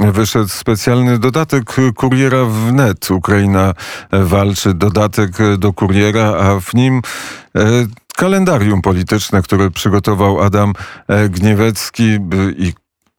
wyszedł specjalny dodatek kuriera wnet. Ukraina walczy, dodatek do kuriera, a w nim e, kalendarium polityczne, które przygotował Adam e, Gniewecki i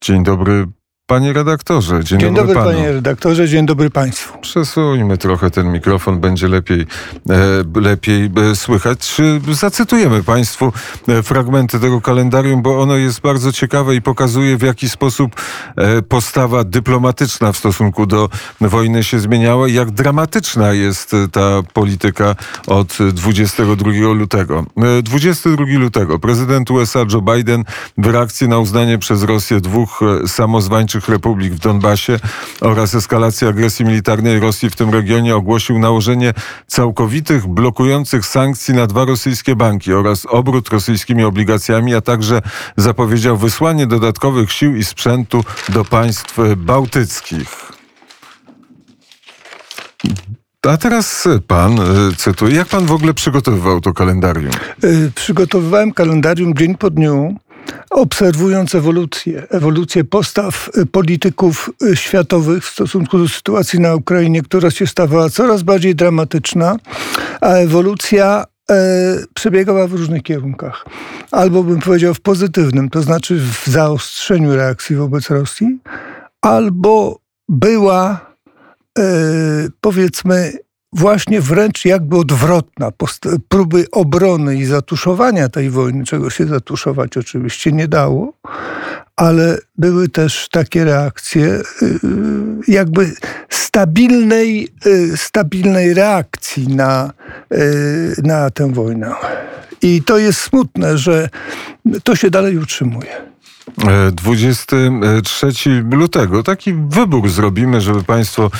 Dzień dobry Panie redaktorze, dzień, dzień dobry, dobry panie redaktorze, dzień dobry państwu. Przesuńmy trochę ten mikrofon, będzie lepiej, e, lepiej e, słychać. Zacytujemy państwu e, fragmenty tego kalendarium, bo ono jest bardzo ciekawe i pokazuje w jaki sposób e, postawa dyplomatyczna w stosunku do wojny się zmieniała i jak dramatyczna jest ta polityka od 22 lutego. 22 e, lutego prezydent USA Joe Biden w reakcji na uznanie przez Rosję dwóch samozwańczych republik w Donbasie oraz eskalacji agresji militarnej Rosji w tym regionie ogłosił nałożenie całkowitych blokujących sankcji na dwa rosyjskie banki oraz obrót rosyjskimi obligacjami, a także zapowiedział wysłanie dodatkowych sił i sprzętu do państw bałtyckich. A teraz pan, e, cytuję, jak pan w ogóle przygotowywał to kalendarium? E, przygotowywałem kalendarium dzień po dniu obserwując ewolucję, ewolucję postaw y, polityków y, światowych w stosunku do sytuacji na Ukrainie, która się stawała coraz bardziej dramatyczna, a ewolucja e, przebiegała w różnych kierunkach. Albo bym powiedział w pozytywnym, to znaczy w zaostrzeniu reakcji wobec Rosji, albo była e, powiedzmy właśnie wręcz jakby odwrotna. Próby obrony i zatuszowania tej wojny, czego się zatuszować oczywiście nie dało, ale były też takie reakcje y, jakby stabilnej, y, stabilnej reakcji na, y, na tę wojnę. I to jest smutne, że to się dalej utrzymuje. 23 lutego. Taki wybór zrobimy, żeby Państwo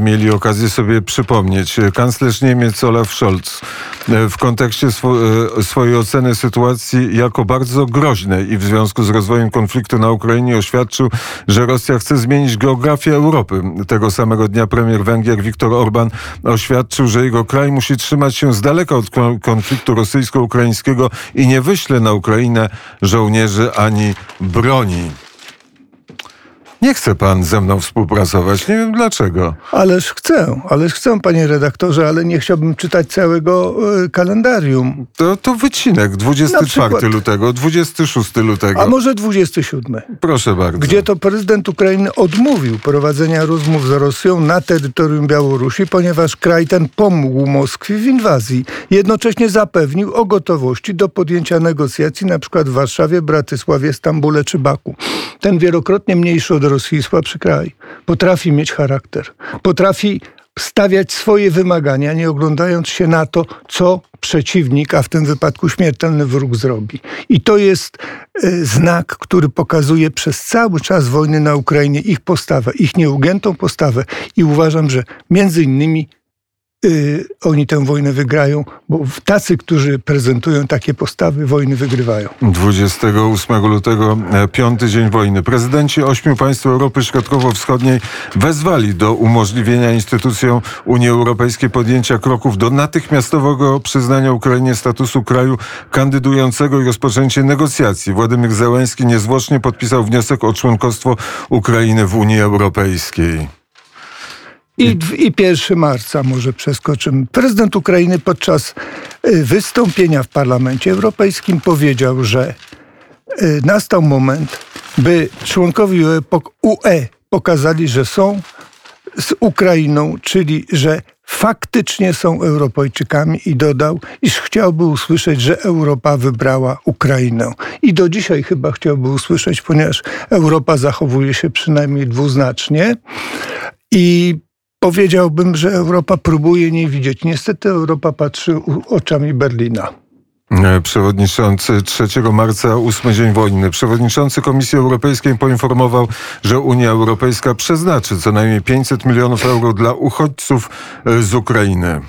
mieli okazję sobie przypomnieć. Kanclerz Niemiec Olaf Scholz w kontekście e, swojej oceny sytuacji jako bardzo groźnej i w związku z rozwojem konfliktu na Ukrainie oświadczył, że Rosja chce zmienić geografię Europy. Tego samego dnia premier Węgier Viktor Orban oświadczył, że jego kraj musi trzymać się z daleka od konfliktu rosyjsko-ukraińskiego i nie wyśle na Ukrainę żołnierzy ani broni. Nie chce pan ze mną współpracować. Nie wiem dlaczego. Ależ chcę, ależ chcę, panie redaktorze, ale nie chciałbym czytać całego y, kalendarium. To, to wycinek 24 lutego, 26 lutego. A może 27. Proszę bardzo. Gdzie to prezydent Ukrainy odmówił prowadzenia rozmów z Rosją na terytorium Białorusi, ponieważ kraj ten pomógł Moskwie w inwazji. Jednocześnie zapewnił o gotowości do podjęcia negocjacji na przykład w Warszawie, Bratysławie, Stambule czy Baku. Ten wielokrotnie mniejszy od Rosji jest słabszy kraj. Potrafi mieć charakter. Potrafi stawiać swoje wymagania, nie oglądając się na to, co przeciwnik, a w tym wypadku śmiertelny wróg zrobi. I to jest y, znak, który pokazuje przez cały czas wojny na Ukrainie ich postawę, ich nieugiętą postawę. I uważam, że między innymi yy, oni tę wojnę wygrają, bo tacy, którzy prezentują takie postawy, wojny wygrywają. 28 lutego, e, piąty dzień wojny. Prezydenci ośmiu państw Europy Środkowo-Wschodniej wezwali do umożliwienia instytucjom Unii Europejskiej podjęcia kroków do natychmiastowego przyznania Ukrainie statusu kraju kandydującego i rozpoczęcie negocjacji. Władimir Zełenski niezwłocznie podpisał wniosek o członkostwo Ukrainy w Unii Europejskiej. I, I 1 marca może przeskoczymy. Prezydent Ukrainy podczas y, wystąpienia w Parlamencie Europejskim powiedział, że y, nastał moment, by członkowie UE pokazali, że są z Ukrainą, czyli że faktycznie są Europejczykami i dodał, iż chciałby usłyszeć, że Europa wybrała Ukrainę. I do dzisiaj chyba chciałby usłyszeć, ponieważ Europa zachowuje się przynajmniej dwuznacznie. I powiedziałbym, że Europa próbuje nie widzieć. Niestety Europa patrzy oczami Berlina. E, przewodniczący 3 marca, ósmy dzień wojny. Przewodniczący Komisji Europejskiej poinformował, że Unia Europejska przeznaczy co najmniej 500 milionów euro dla uchodźców e, z Ukrainy.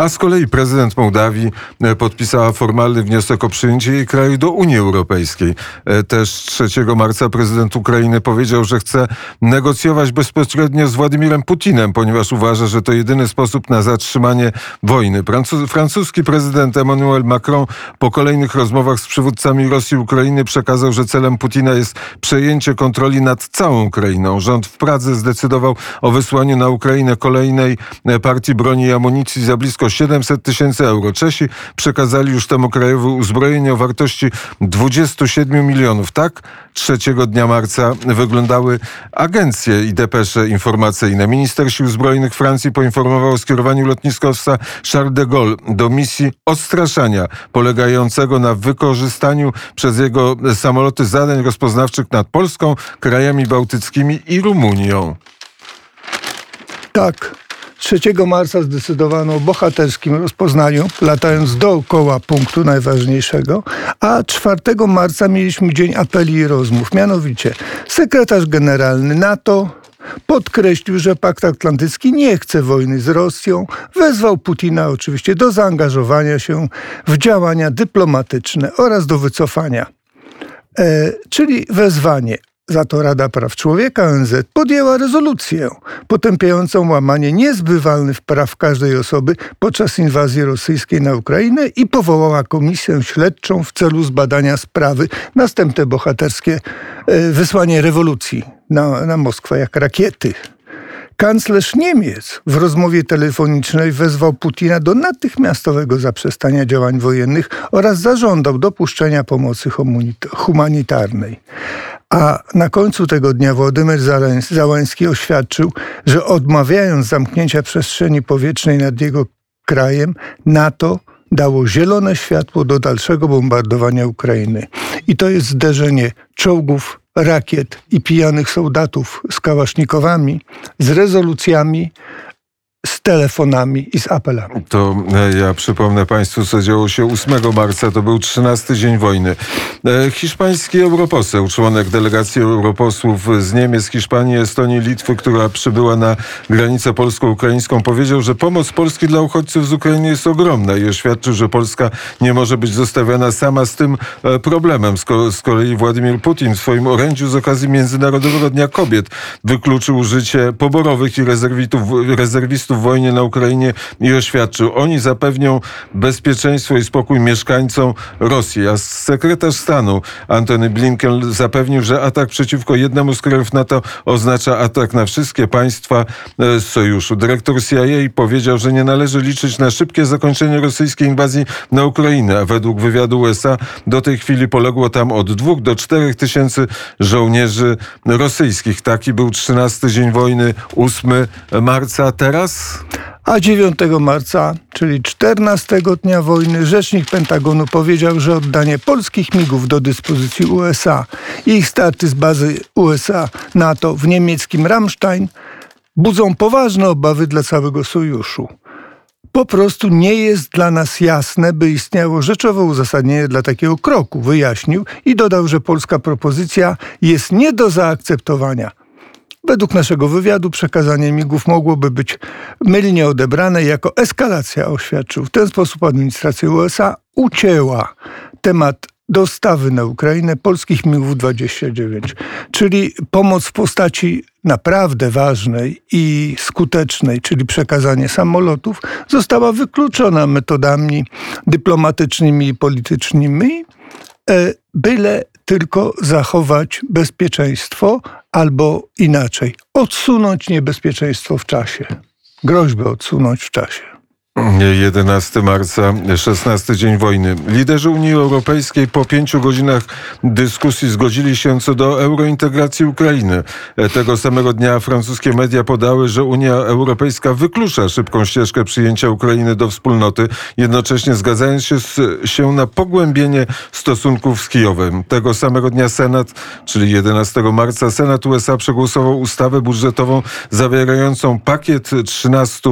A z kolei prezydent Mołdawii e, podpisała formalny wniosek o przyjęcie jej kraju do Unii Europejskiej. E, Też 3 marca prezydent Ukrainy powiedział, że chce negocjować bezpośrednio z Władimirem Putinem, ponieważ uważa, że to jedyny sposób na zatrzymanie wojny. Francu- Francuski prezydent Emmanuel Macron po kolejnych rozmowach z przywódcami Rosji i Ukrainy przekazał, że celem Putina jest przejęcie kontroli nad całą Ukrainą. Rząd w Pradze zdecydował o wysłaniu na Ukrainę kolejnej e, partii broni i amunicji za blisko 700 tysięcy euro. Czesi przekazali już temu krajowi uzbrojenie o wartości 27 milionów. Tak 3 dnia marca wyglądały agencje i depesze informacyjne. Minister Sił Zbrojnych Francji poinformował o skierowaniu lotniskowca Charles de Gaulle do misji odstraszania polegającego na wykorzystaniu przez jego samoloty zadań rozpoznawczych nad Polską, krajami bałtyckimi i Rumunią. Tak. 3 marca zdecydowano o bohaterskim rozpoznaniu, latając dookoła punktu najważniejszego, a 4 marca mieliśmy dzień apeli i rozmów. Mianowicie sekretarz generalny NATO podkreślił, że Pakt Atlantycki nie chce wojny z Rosją, wezwał Putina oczywiście do zaangażowania się w działania dyplomatyczne oraz do wycofania. E, czyli wezwanie. Za to Rada Praw Człowieka ONZ podjęła rezolucję potępiającą łamanie niezbywalnych praw każdej osoby podczas inwazji rosyjskiej na Ukrainę i powołała komisję śledczą w celu zbadania sprawy. Następne bohaterskie e, wysłanie rewolucji na, na Moskwę jak rakiety. Kanclerz Niemiec w rozmowie telefonicznej wezwał Putina do natychmiastowego zaprzestania działań wojennych oraz zażądał dopuszczenia pomocy humanit- humanitarnej. A na końcu tego dnia Władimir Załański oświadczył, że odmawiając zamknięcia przestrzeni powietrznej nad jego krajem, NATO dało zielone światło do dalszego bombardowania Ukrainy. I to jest zderzenie czołgów, rakiet i pijanych soldatów z kałasznikowami, z rezolucjami, z telefonami i z apelami. To e, ja przypomnę Państwu, co działo się 8 marca, to był 13 dzień wojny. E, Hiszpański europoseł, członek delegacji europosłów z Niemiec, Hiszpanii, Estonii, Litwy, która przybyła na granicę polsko-ukraińską, powiedział, że pomoc Polski dla uchodźców z Ukrainy jest ogromna i oświadczył, że Polska nie może być zostawiona sama z tym e, problemem. Z, ko- z kolei Władimir Putin w swoim orędziu z okazji Międzynarodowego Dnia Kobiet wykluczył użycie poborowych i rezerwistów w wojnie na Ukrainie i oświadczył, oni zapewnią bezpieczeństwo i spokój mieszkańcom Rosji. A sekretarz stanu Antony Blinken zapewnił, że atak przeciwko jednemu z krajów NATO oznacza atak na wszystkie państwa e, sojuszu. Dyrektor CIA powiedział, że nie należy liczyć na szybkie zakończenie rosyjskiej inwazji na Ukrainę, a według wywiadu USA do tej chwili poległo tam od 2 do 4 tysięcy żołnierzy rosyjskich. Taki był 13 dzień wojny, 8 marca. Teraz A 9 marca, czyli 14 dnia wojny, rzecznik Pentagonu powiedział, że oddanie polskich migów do dyspozycji USA i ich starty z bazy USA NATO w niemieckim Ramstein budzą poważne obawy dla całego sojuszu. Po prostu nie jest dla nas jasne, by istniało rzeczowe uzasadnienie dla takiego kroku, wyjaśnił i dodał, że polska propozycja jest nie do zaakceptowania. Według naszego wywiadu przekazanie migów mogłoby być mylnie odebrane jako eskalacja, oświadczył. W ten sposób administracja USA ucięła temat dostawy na Ukrainę polskich migów 29, czyli pomoc w postaci naprawdę ważnej i skutecznej, czyli przekazanie samolotów, została wykluczona metodami dyplomatycznymi i politycznymi, byle tylko zachować bezpieczeństwo, albo inaczej, odsunąć niebezpieczeństwo w czasie. Groźbę odsunąć w czasie. 11 marca, 16 dzień wojny. Liderzy Unii Europejskiej po pięciu godzinach dyskusji zgodzili się co do eurointegracji Ukrainy. Tego samego dnia francuskie media podały, że Unia Europejska wyklucza szybką ścieżkę przyjęcia Ukrainy do wspólnoty, jednocześnie zgadzając się, z, się na pogłębienie stosunków z Kijowem. Tego samego dnia Senat, czyli 11 marca, Senat USA przegłosował ustawę budżetową zawierającą pakiet 13,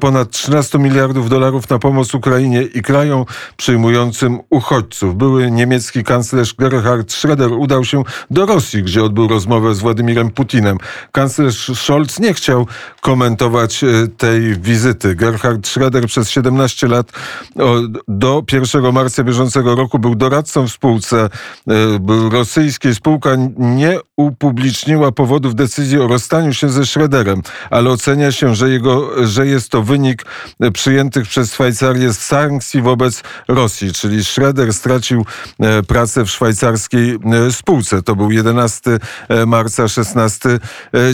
ponad 13 miliardów miliardów dolarów na pomoc Ukrainie i krajom przyjmującym uchodźców. Były niemiecki kanclerz Gerhard Schroeder udał się do Rosji, gdzie odbył rozmowę z Władimirem Putinem. Kanclerz Scholz nie chciał komentować e, tej wizyty. Gerhard Schroeder przez 17 lat do 1 marca bieżącego roku był doradcą w spółce rosyjskiej. Spółka nie upubliczniła powodów decyzji o rozstaniu się ze Schroederem, ale ocenia się, że, jego, że jest to wynik przyjętych przez Szwajcarię sankcji wobec Rosji, czyli Schroeder stracił e, pracę w szwajcarskiej e, spółce. To był 11 e, marca, 16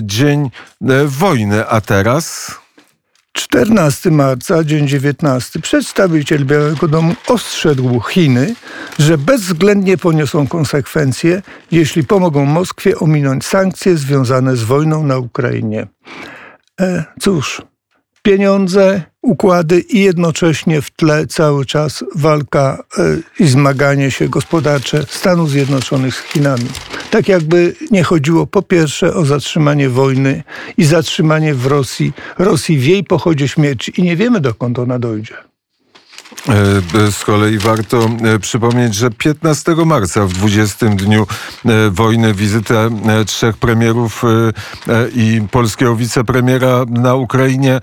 dzień wojny, a teraz... 14 marca, dzień 19, przedstawiciel Białego Domu ostrzegł Chiny, że bezwzględnie poniosą konsekwencje, jeśli pomogą Moskwie ominąć sankcje związane z wojną na Ukrainie. E, cóż, pieniądze, układy i jednocześnie w tle cały czas walka e, i zmaganie się gospodarcze Stanów Zjednoczonych z Chinami. Tak jakby nie chodziło po pierwsze o zatrzymanie wojny i zatrzymanie w Rosji, Rosji w jej pochodzie śmierci i nie wiemy dokąd ona dojdzie. E, z kolei warto e, przypomnieć, że 15 marca w 20 dniu e, wojny wizytę trzech premierów i polskiego wicepremiera na Ukrainie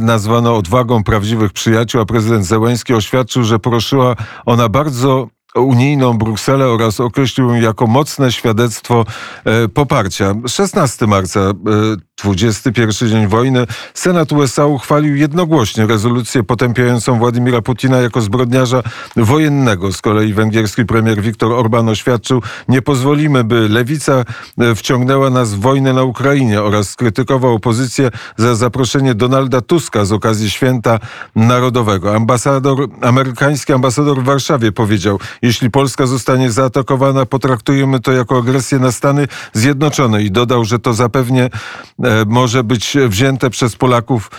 nazwano odwagą prawdziwych przyjaciół, a prezydent Zełęński oświadczył, że poruszyła ona bardzo unijną Brukselę oraz określił ją jako mocne świadectwo poparcia. 16 marca 21 dzień wojny, Senat USA uchwalił jednogłośnie rezolucję potępiającą Władimira Putina jako zbrodniarza wojennego. Z kolei węgierski premier Viktor Orban oświadczył, nie pozwolimy, by lewica e, wciągnęła nas w wojnę na Ukrainie oraz skrytykował opozycję za zaproszenie Donalda Tuska z okazji święta narodowego. Ambasador, amerykański ambasador w Warszawie powiedział, jeśli Polska zostanie zaatakowana, potraktujemy to jako agresję na Stany Zjednoczone i dodał, że to zapewnie może być wzięte przez Polaków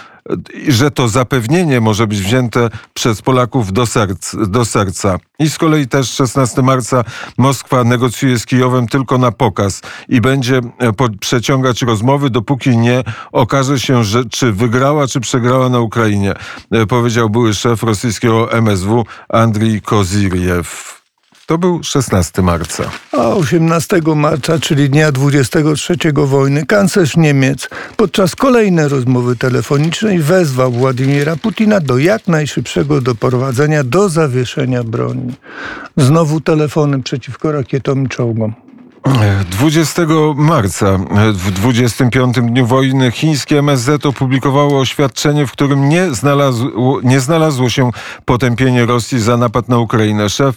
że to zapewnienie może być wzięte przez Polaków do, serc, do serca. I z kolei też 16 marca Moskwa negocjuje z Kijowem tylko na pokaz i będzie e, przeciągać rozmowy, dopóki nie okaże się, że czy wygrała, czy przegrała na Ukrainie, e, powiedział były szef rosyjskiego MSW Andrii Koziriew. To był 16 marca. A 18 marca, czyli dnia 23 wojny, kanclerz Niemiec podczas kolejnej rozmowy telefonicznej wezwał Władimira Putina do jak najszybszego doprowadzenia do zawieszenia broni. Znowu telefony przeciwko rakietom i czołgom. 20 marca, w 25 dniu wojny, chińskie MSZ opublikowało oświadczenie, w którym nie znalazło, nie znalazło się potępienie Rosji za napad na Ukrainę. Szef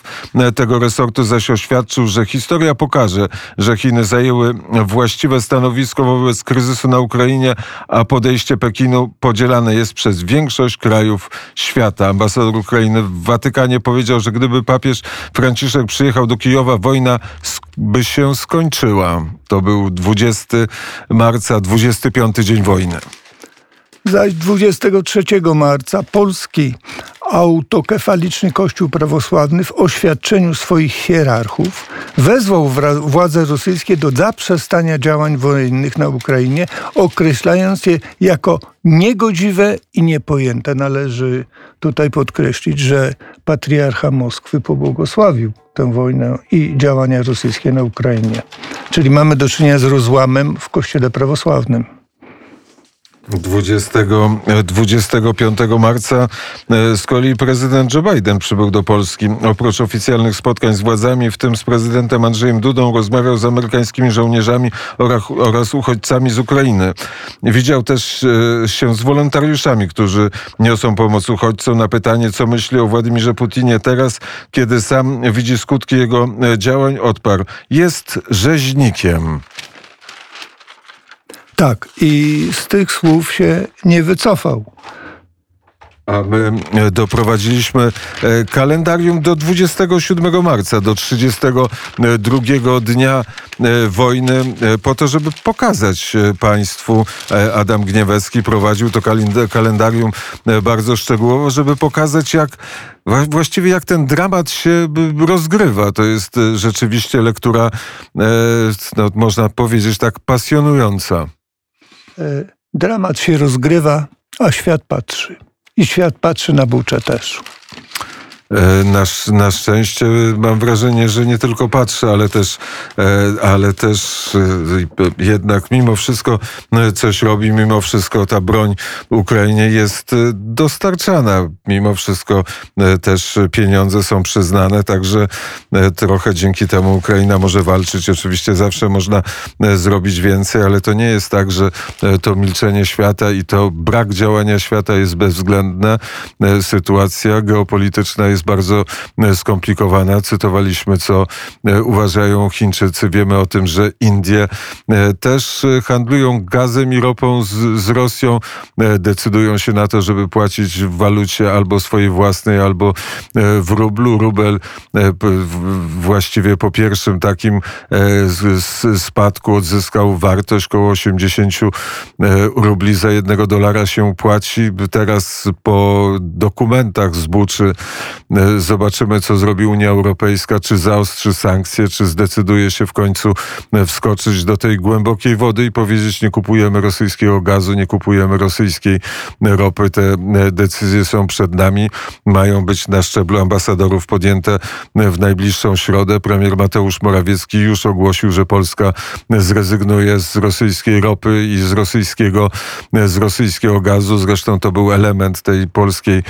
tego resortu zaś oświadczył, że historia pokaże, że Chiny zajęły właściwe stanowisko wobec kryzysu na Ukrainie, a podejście Pekinu podzielane jest przez większość krajów świata. Ambasador Ukrainy w Watykanie powiedział, że gdyby papież Franciszek przyjechał do Kijowa, wojna by się skończyła. To był 20 marca, 25 dzień wojny. Zaś 23 marca polski autokefaliczny Kościół prawosławny w oświadczeniu swoich hierarchów wezwał władze rosyjskie do zaprzestania działań wojennych na Ukrainie, określając je jako niegodziwe i niepojęte. Należy tutaj podkreślić, że patriarcha Moskwy pobłogosławił tę wojnę i działania rosyjskie na Ukrainie. Czyli mamy do czynienia z rozłamem w Kościele prawosławnym. 20, 25 marca e, z kolei prezydent Joe Biden przybył do Polski. Oprócz oficjalnych spotkań z władzami, w tym z prezydentem Andrzejem Dudą, rozmawiał z amerykańskimi żołnierzami oraz, uchodźcami z Ukrainy. Widział też e, się z wolontariuszami, którzy niosą pomoc uchodźcom. Na pytanie, co myśli o Władimirze Putinie teraz, kiedy sam widzi skutki jego e, działań, odparł: Jest rzeźnikiem. Tak, i z tych słów się nie wycofał. A my e, doprowadziliśmy e, kalendarium do 27 marca, do 32 dnia e, wojny, po to, żeby pokazać Państwu, Adam Gniewecki prowadził to kalendarium bardzo szczegółowo, żeby pokazać, jak właściwie jak ten dramat się rozgrywa. To jest rzeczywiście lektura, no, można powiedzieć, tak pasjonująca. Dramat się rozgrywa, a świat patrzy. i świat patrzy na Buczę też. E, na, na szczęście mam wrażenie, że nie tylko patrzę, ale też, e, ale też e, jednak mimo wszystko coś robi, mimo wszystko ta broń Ukrainie jest dostarczana. Mimo wszystko też pieniądze są przyznane, także trochę dzięki temu Ukraina może walczyć. Oczywiście zawsze można zrobić więcej, ale to nie jest tak, że to milczenie świata i to brak działania świata jest bezwzględne. Sytuacja geopolityczna jest jest bardzo e, skomplikowana. Cytowaliśmy, co e, uważają Chińczycy. Wiemy o tym, że Indie e, też handlują gazem i ropą z, z Rosją. Decydują się na to, żeby płacić w walucie albo swojej własnej, albo w rublu. Rubel właściwie po pierwszym takim spadku odzyskał wartość około 80 rubli za jednego dolara się płaci. Teraz po dokumentach z Buczy zobaczymy, co zrobi Unia Europejska, czy zaostrzy sankcje, czy zdecyduje się w końcu e, wskoczyć do tej głębokiej wody i powiedzieć, nie kupujemy rosyjskiego gazu, nie kupujemy rosyjskiej ropy. Te e, decyzje są przed nami, mają być na szczeblu ambasadorów podjęte w najbliższą środę. Premier Mateusz Morawiecki już ogłosił, że Polska zrezygnuje z rosyjskiej ropy i z rosyjskiego, z rosyjskiego gazu. Zresztą to był element tej polskiej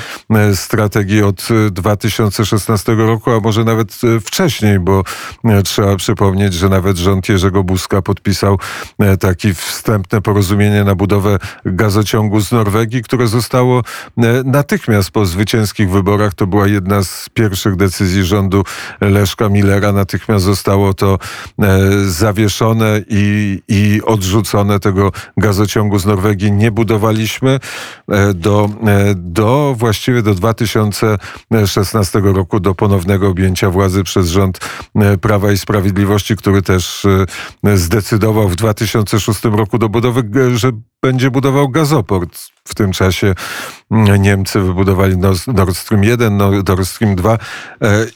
strategii od 2000 2016 roku, a może nawet e, wcześniej, bo e, trzeba przypomnieć, że nawet rząd Jerzego Buzka podpisał e, takie wstępne porozumienie na budowę gazociągu z Norwegii, które zostało natychmiast po zwycięskich wyborach. To była jedna z pierwszych decyzji rządu Leszka Millera. Natychmiast zostało to zawieszone i, i odrzucone. Tego gazociągu z Norwegii nie budowaliśmy do, do właściwie do 2016 2016 roku do ponownego objęcia władzy przez rząd e, Prawa i Sprawiedliwości, który też e, zdecydował w 2006 roku do budowy, że będzie budował gazoport. W tym czasie Niemcy wybudowali Nord Stream 1, Nord Stream 2 e,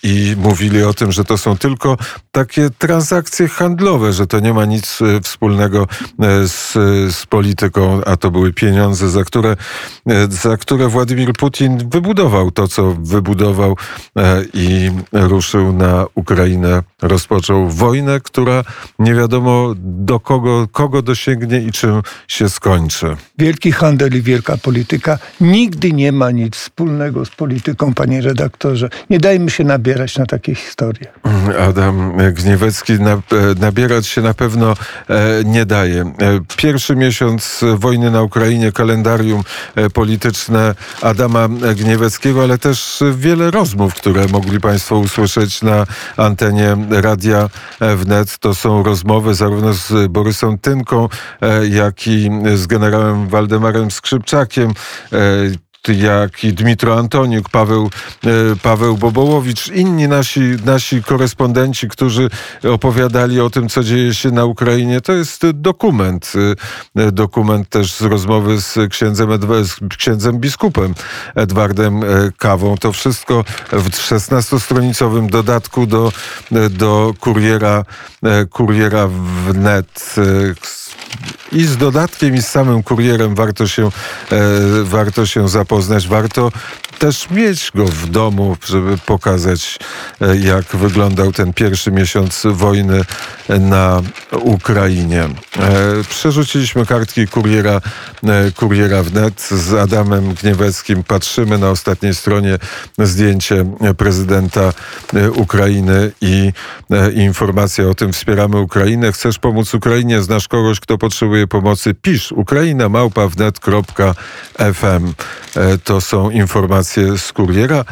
i mówili o tym, że to są tylko takie transakcje handlowe, że to nie ma nic e, wspólnego e, z, z polityką, a to były pieniądze, za które, za które Władimir Putin wybudował to, co wybudował i ruszył na Ukrainę. Rozpoczął wojnę, która nie wiadomo do kogo, kogo dosięgnie i czym się skończy kończy. Wielki handel i wielka polityka nigdy nie ma nic wspólnego z polityką, panie redaktorze. Nie dajmy się nabierać na takie historie. Adam Gniewecki nabierać się na pewno e, nie daje. E, pierwszy miesiąc wojny na Ukrainie, kalendarium e, polityczne Adama Gnieweckiego, ale też wiele rozmów, które mogli Państwo usłyszeć na antenie Radia Wnet. To są rozmowy zarówno z Borysem Tynką, jak i z generałem Waldemarem Skrzypczakiem e, jak i Dmitro Antoniuk, Paweł, e, Paweł Bobołowicz, inni nasi, nasi korespondenci, którzy opowiadali o tym, co dzieje się na Ukrainie. To jest dokument. E, dokument też z rozmowy z księdzem, z księdzem biskupem Edwardem Kawą. To wszystko w 16-stronicowym dodatku do, do kuriera, kuriera wnet i z dodatkiem, i z samym kurierem warto się, e, warto się zapoznać. Warto też mieć go w domu, żeby pokazać, e, jak wyglądał ten pierwszy miesiąc wojny na Ukrainie. E, przerzuciliśmy kartki kuriera, e, kuriera wnet z Adamem Gnieweckim. Patrzymy na ostatniej stronie zdjęcie prezydenta Ukrainy i informacja o tym wspieramy Ukrainę. Chcesz pomóc Ukrainie? Znasz kogoś, kto potrzebuje pomocy? Pisz Ukraina małpa wnet.fm. To są informacje z kuriera.